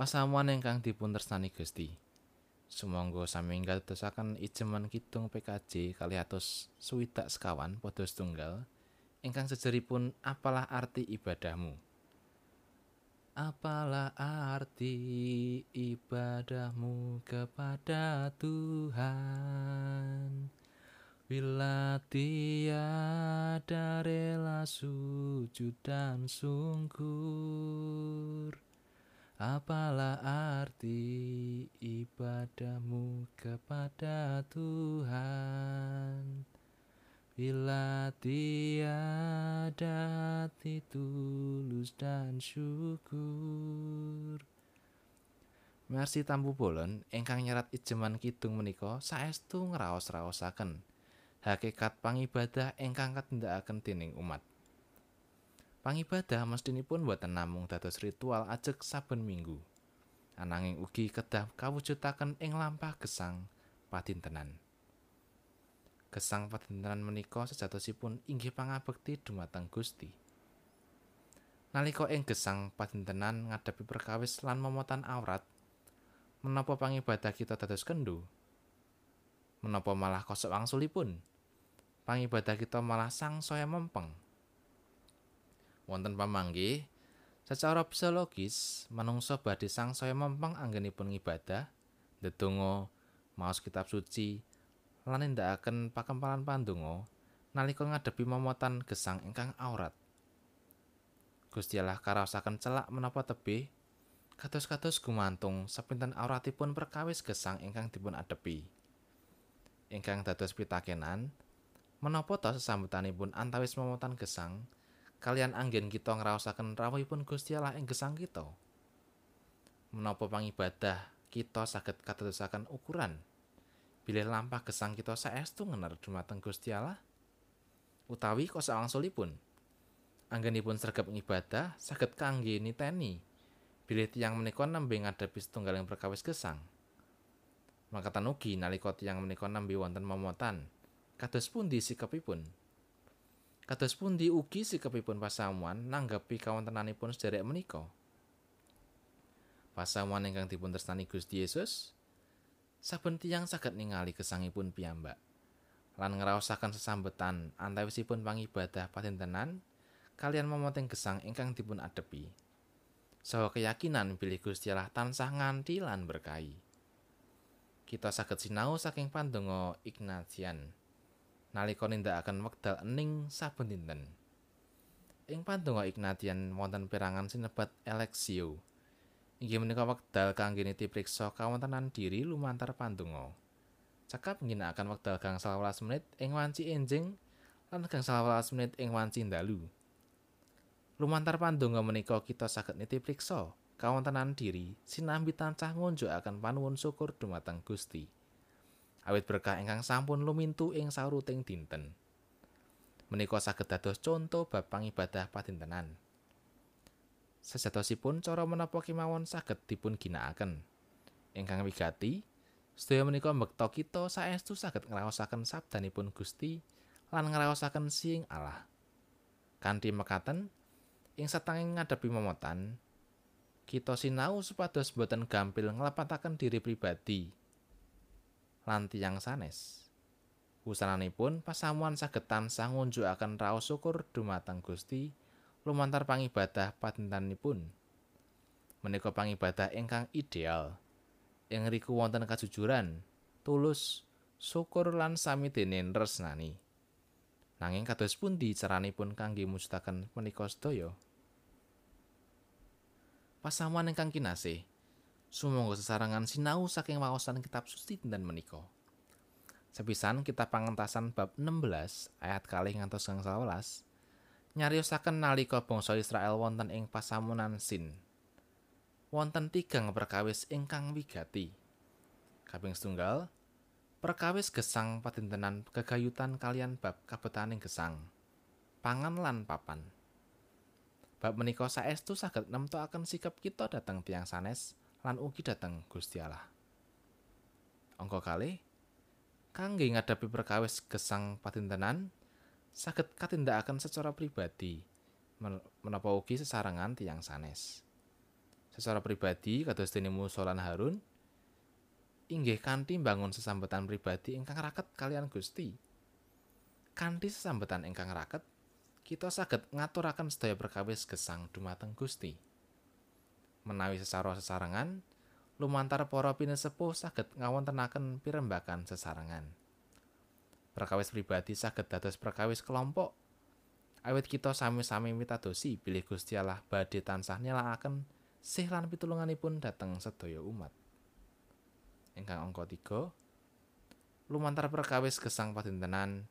Pasamuan ingkang dipun tresnani Gusti. Sumangga sami ngatosaken ijeman kidung PKJ kali atus swidak sekawan padha setunggal ingkang sejeripun apalah arti ibadahmu. Apalah arti ibadahmu kepada Tuhan? Bila tiada rela sujud dan sungkur Apalah arti ibadahmu kepada Tuhan? Bila tiada hati tulus dan syukur. Mersi Tampu Bolon ingkang nyerat ijeman kidung menika saestu ngraos-raosaken. Hakikat pangibadah ingkang katindakaken dening umat. Pangibadah mestinipun boten namung dados ritual ajeg saben minggu. Ananging ugi kedah kawujudaken ing lampah gesang padintenan. Gesang padintenan menika sejatosipun inggih pangabekti dumateng Gusti. Nalika ing gesang padintenan ngadepi perkawis lan momotan aurat, menapa pangibadah kita dados kendho? Menapa malah kosok wangsulipun? pangibadah kita malah sang saya mempeng. Wonten pamanggih, secara psikologis, manungsa badhe sang saya mempeng anggenipun ngibadah, ndedonga maos kitab suci, lan nindakaken pakempalan pandonga nalika ngadepi momotan gesang ingkang aurat. Gusti Allah karaosaken celak menapa tebih kados-kados gumantung sepinten auratipun perkawis gesang ingkang dipun adepi. Ingkang dados pitakenan, Menapa ta sesambetanipun antawis momotan gesang kalian anggen kita ngraosaken rawuhipun Gusti Allah ing gesang kita? Menapa pangibadah kita saged katetesaken ukuran bilih lampah gesang kita saestu ngener dumateng Gusti Allah? Utawi kosa wangsulipun anggenipun sregep ngibadah saged kangge niteni bilih tiyang menika nembe ngadepi setunggaling perkawis gesang. Makatan ugi nalika tiyang menika nembe wonten momotan Kados pundi sikapipun? Kados pundi ugi sikapipun pasamuan nanggapi kawontenanipun sederek menika? Pasamuan ingkang dipun tresnani Gusti Yesus saben tiyang saged ningali gesangipun piyambak lan ngraosaken sesambetan antawisipun pangibadah patintenan kalian momoting gesang ingkang dipun adepi. Saha keyakinan bilih Gusti Allah tansah nganti lan berkahi. Kita saged sinau saking pandonga Ignatian. Nalika nindakaken wekdal ening saben dinten. Ing pandonga Ignatian wonten perangan sinebat Alexio. Inggih menika wekdal kangge nitipriksa kawontenan diri lumantar pandonga. Cekap ngginakaken wekdal gangsal welas menit ing wanci enjing lan gangsal welas menit ing wanci dalu. Lumantar pandonga menika kita saged nitipriksa kawontenan diri sinambi tansah ngunjukaken panuwun syukur dumateng Gusti. Awit berkah ingkang sampun lumintu ing sauruting dinten. Menika saged dados conto bab pangibadah padintenan. Sejatosipun cara menapa kemawon saged dipun ginakaken. Ingkang wigati, sedaya menika mbekta kita saestu saged ngraosaken sabdanipun Gusti lan ngraosaken sing Allah. Kanthi mekaten, ing satanging ngadepi momotan, kita sinau supados boten gampil nglepataken diri pribadi lan tiyang sanes. Wusananipun pasamuan saged tansah ngunjukaken raos syukur dumateng Gusti lumantar pangibadah padintanipun. Menika pangibadah ingkang ideal. Ing riku wonten kajujuran, tulus, syukur lan sami dene resnani. Nanging kados pundi caranipun kangge mujudaken menika sedaya? Pasamuan ingkang kinasih, Sumangga sesarangan sinau saking wawasan kitab suci dan menika. Sepisan kita pangentasan bab 16 ayat kali ngantos gang 11 nyariosaken nalika bangsa Israel wonten ing pasamunan Sin. Wonten tigang perkawis ingkang wigati. Kaping setunggal, perkawis gesang padintenan kegayutan kalian bab kabetaning gesang. Pangan lan papan. Bab menika saestu saged nemtokaken sikap kita dateng tiang sanes lan ugi dateng Gusti Allah. Angka kali kangge ngadapi perkawis gesang patintenan saged katindakaken secara pribadi menapa ugi sesarengan tiang sanes. secara pribadi kados dene Musa lan Harun inggih kanthi mbangun sesambetan pribadi ingkang raket kalian Gusti. Kanthi sesambetan ingkang raket, kita saged ngaturaken sedaya perkawis gesang dumateng Gusti. Menawi secara sesarengan, lumantar para pinesepuh saged ngawontenaken pirembakan sesarengan. Perkawis pribadi saged dados perkawis kelompok. Awit kita sami-sami mitadosi bilih Gusti Allah badhe tansah nyelakaken sih lan pitulunganipun dhateng sedaya umat. Ingkang angka 3 Lumantar perkawis gesang padintenan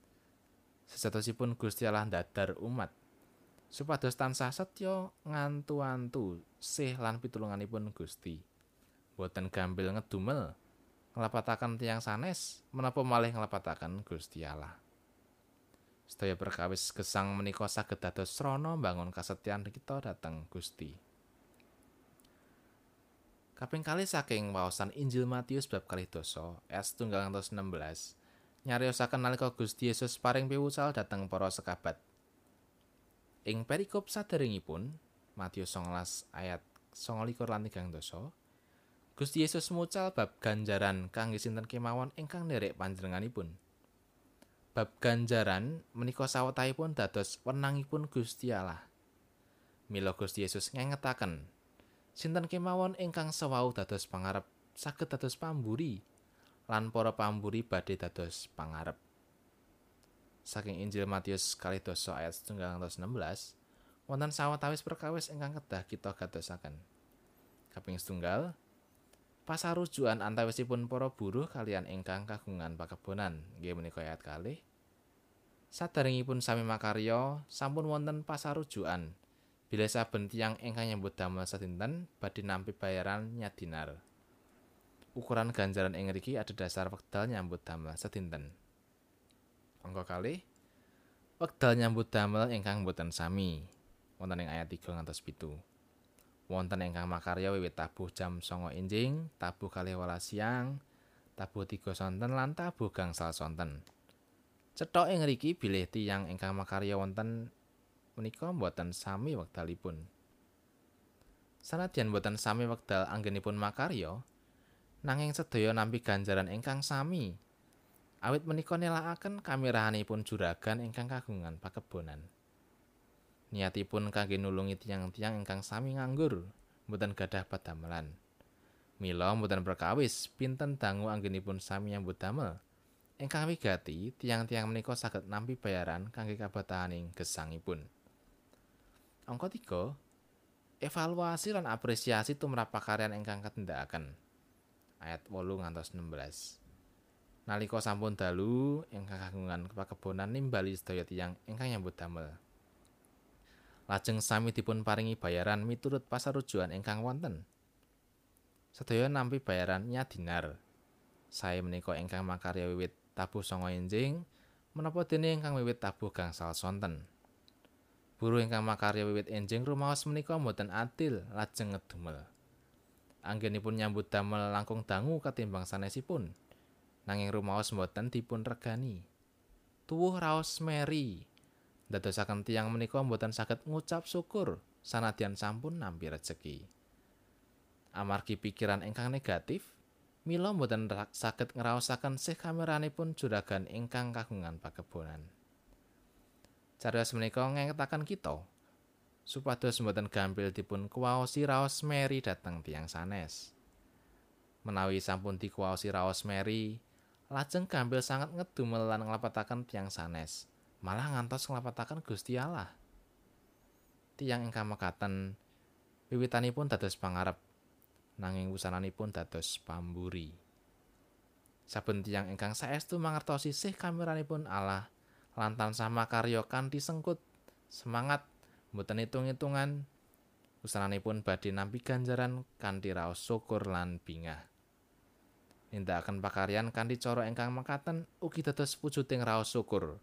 sejatosipun Gusti Allah dadar umat supados tansah setya ngantu-antu sih lan pitulunganipun Gusti. Boten gampil ngedumel nglapataken tiang sanes menapa malih nglapataken Gusti Allah. Sedaya perkawis gesang menika saged dados srana bangun kasetyan kita dhateng Gusti. Kaping kali saking waosan Injil Matius bab kalih dosa ayat 16 nyariosaken nalika Gusti Yesus paring piwucal dhateng para sekabat. Ing perikop saderengipun Matius 19 ayat 29 lan 3 dosa Gusti Yesus mucal bab ganjaran kangge sinten kemawon ingkang nderek panjenenganipun. Bab ganjaran menika sawetahipun dados wenangipun Gusti Allah. Mila Gusti Yesus ngengetaken sinten kemawon ingkang sewau dados pangarep saged dados pamburi lan para pamburi badhe dados pangarep saking Injil Matius kali dosa ayat 16 wonten sawetawis perkawis ingkang kedah kita gatosaken kaping setunggal pasarujuan antawisipun para buruh kalian ingkang kagungan pakebonan nggih menika ayat kalih Sadaringipun sami makarya sampun wonten pasarujuan Bila saben tiyang ingkang nyambut damel sedinten badhe nampi bayaran nyadinar. Ukuran ganjaran ing mriki ada dasar wekdal nyambut damel sedinten. Angka kali wekdal nyambut damel ingkang boten sami. Wonten ing ayat 3 ngantos 7. Wonten ingkang makarya wiwit tabuh jam 09.00 enjing, tabuh kalih welas siang, tabuh 3 sonten lan tabuh gangsal sonten. Cethok ing mriki bilih tiyang ingkang makarya wonten menika mboten sami wekdalipun. Sanadyan mboten sami wekdal anggenipun makarya, nanging sedaya nampi ganjaran ingkang sami. Awit menika nelakaken kamirahanipun juragan ingkang kagungan pakebonan. Niatipun kangge nulungi tiang-tiang ingkang sami nganggur, mboten gadah padamelan. Mila mboten perkawis pinten dangu anggenipun sami nyambut damel. Ingkang wigati, tiang-tiang menika saged nampi bayaran kangge kabatahaning gesangipun. Angka 3 evaluasi lan apresiasi tumrap pakaryan ingkang katindakaken. Ayat 8 ngantos 16. Nalika sampun dalu ingkang kagungan pakebonan nimbali sedaya tiyang ingkang nyambut damel. Lajeng sami dipun paringi bayaran miturut pasarujuan ingkang wonten. Sedaya nampi bayaran nyadinar. Sae menika ingkang makarya wiwit tabuh sanga enjing menapa dene ingkang wiwit tabuh gangsal sonten. Buruh ingkang makarya wiwit enjing rumaos menika mboten adil lajeng ngedumel. Anggenipun nyambut damel langkung dangu katimbang sanesipun. Nanging rumaos mboten dipun regani. Tuwuh raos meri. Dadosaken tiyang menika mboten saged ngucap syukur sanadyan sampun nampi rejeki. Amargi pikiran ingkang negatif, mila mboten saged ngraosaken sih kameranipun juragan ingkang kagungan pakebonan. Cariyos menika ngengetaken kita supados mboten gampil dipun kuwaosi raos meri dhateng tiang sanes. Menawi sampun dikuwaosi raos meri, lajeng gampil sangat ngedumel lan nglapataken tiang sanes, malah ngantos nglapataken Gusti Allah. Tiang ingkang mekaten wiwitanipun dados pangarep nanging wusananipun dados pamburi. Saben tiang ingkang saestu mangertosi sih kameranipun Allah lantan sama karya kanthi sengkut semangat mboten hitung-hitungan usananipun badhe nampi ganjaran kanthi raos syukur lan bingah nindakaken pakaryan kanthi cara ingkang mekaten ugi dados wujuding raos syukur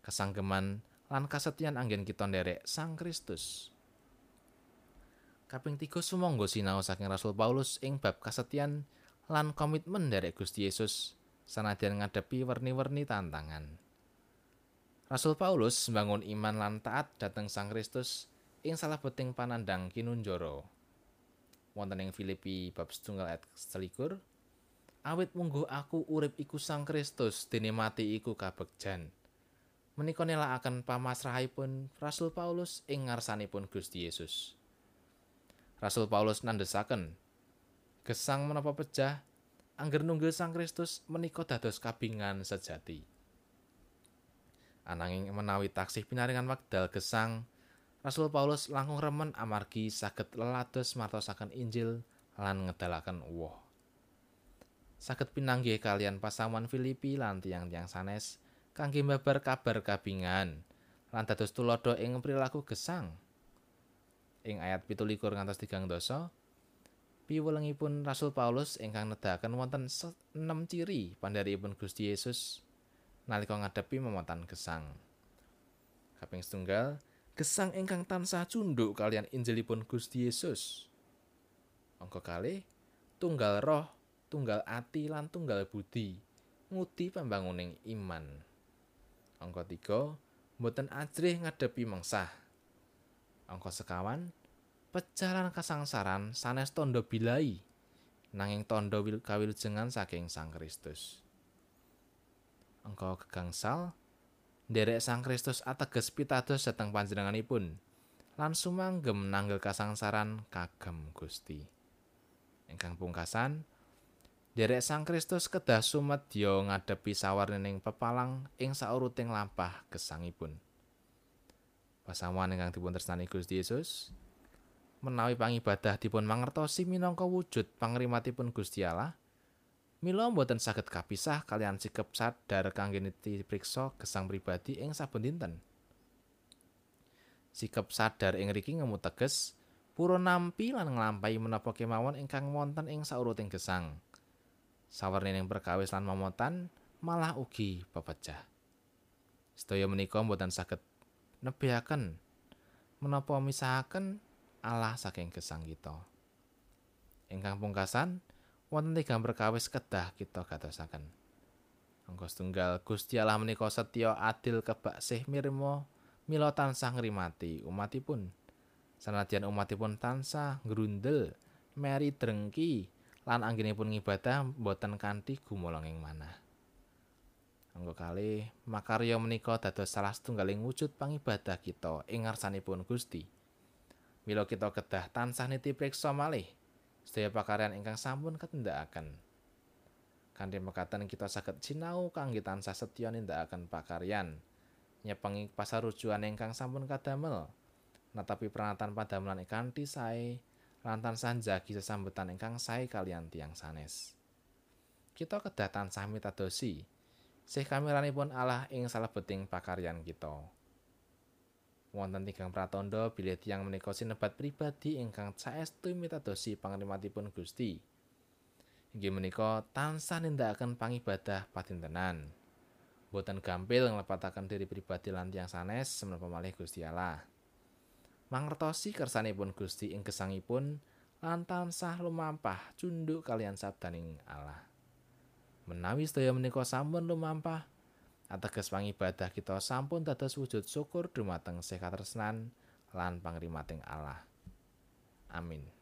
kesanggeman lan kasetyan anggen kita nderek Sang Kristus kaping tiga sumangga sinau saking Rasul Paulus ing bab kasetyan lan komitmen nderek Gusti Yesus sanadyan ngadepi werni-werni tantangan Rasul Paulus mbangun iman lan taat dhateng Sang Kristus ing salah beting panandang kinunjara. wonten ing Filipi bab setunggal ayat selikur awit munggo aku urip iku Sang Kristus dene mati iku kabegjan menika nelakaken pamasrahipun Rasul Paulus ing ngarsanipun Gusti Yesus. Rasul Paulus nandesaken gesang menapa pejah? Angger nunggil Sang Kristus menika dados kabingan sejati. Ananging menawi taksih pinaringan wekdal gesang Rasul Paulus langkung remen amargi saged lelados martosaken Injil lan ngedalaken woh. Saged pinanggih kalian pasamuan Filipi lan tiang-tiang sanes kangge mbabar kabar kabingan lan dados tulodo ing perilaku gesang. Ing ayat 17 ngantos 3 dosa, piwulengipun Rasul Paulus ingkang nedahaken wonten 6 ciri pandharipun Gusti Yesus nalika ngadepi momotan gesang. Kaping setunggal, gesang ingkang tansah cunduk kalian Injilipun Gusti Yesus. Angka kali tunggal roh, tunggal ati lan tunggal budi ngudi pembanguning iman. Angka tiga mboten ajrih ngadepi mengsah. Angka sekawan pecaran kasangsaran sanes tondo bilai nanging tondo kawilujengan saking Sang Kristus. Angka kegangsal Derek Sang Kristus ateges pitados dhateng panjenenganipun lan sumanggem nanggel kasangsaran kagem Gusti. Ingkang pungkasan, Derek Sang Kristus kedah sumedya ngadepi sawarnening pepalang ing sauruting lampah gesangipun. Pasamuan ingkang dipun tresnani Gusti Yesus, menawi pangibadah dipun mangertosi minangka wujud pangrimatipun Gusti Allah, Mila mboten saged kapisah kalian sikap sadar kangge dipriksa gesang pribadi ing saben dinten. Sikap sadar ing riki ngemu teges pura nampi lan nglampahi menapa kemawon ingkang wonten ing sauruting gesang. Sawernining perkawis lan momotan malah ugi pepecah. Sedaya menika mboten saged nebihaken menapa misahaken Allah saking gesang kita. Ingkang pungkasan, wonten tigang perkawis kedah kita gatosaken. Angka setunggal Gusti Allah menika setya adil kebaksih mirmo mila tansah ngrimati umatipun. Sanadyan umatipun tansah ngrundel meri drengki lan anggenipun ngibadah boten kanthi gumolong ing manah. Angka kali makarya menika dados salah setunggaling wujud pangibadah kita ing ngarsanipun Gusti. Mila kita kedah tansah niti priksa malih sedaya pakaryan ingkang sampun katindakaken. Kanthi mekaten kita saged sinau kangge tansah setya nindakaken pakaryan nyepengi pasarujuan ingkang sampun kadamel. Natapi pranatan padamelan kanthi sae lan tansah njagi sesambetan ingkang sae kalian tiang sanes. Kita kedah tansah mitadosi sih kameranipun Allah ing salebeting pakaryan kita. wonten tigang pratandha bilih tiyang menika sinebat pribadi ingkang saestu mitadosi pangrimatipun Gusti. Inggih menika tansah nindakaken pangibadah patintenan. Boten gampil nglepataken diri pribadi lan tiyang sanes menapa malih Gusti Allah. Mangertosi kersanipun Gusti ing gesangipun lan tansah lumampah cunduk kalian sabdaning Allah. Menawi sedaya menika sampun lumampah, ateges pangibadah kita sampun dados wujud syukur dumateng sekatresnan lan pangrimating Allah. Amin.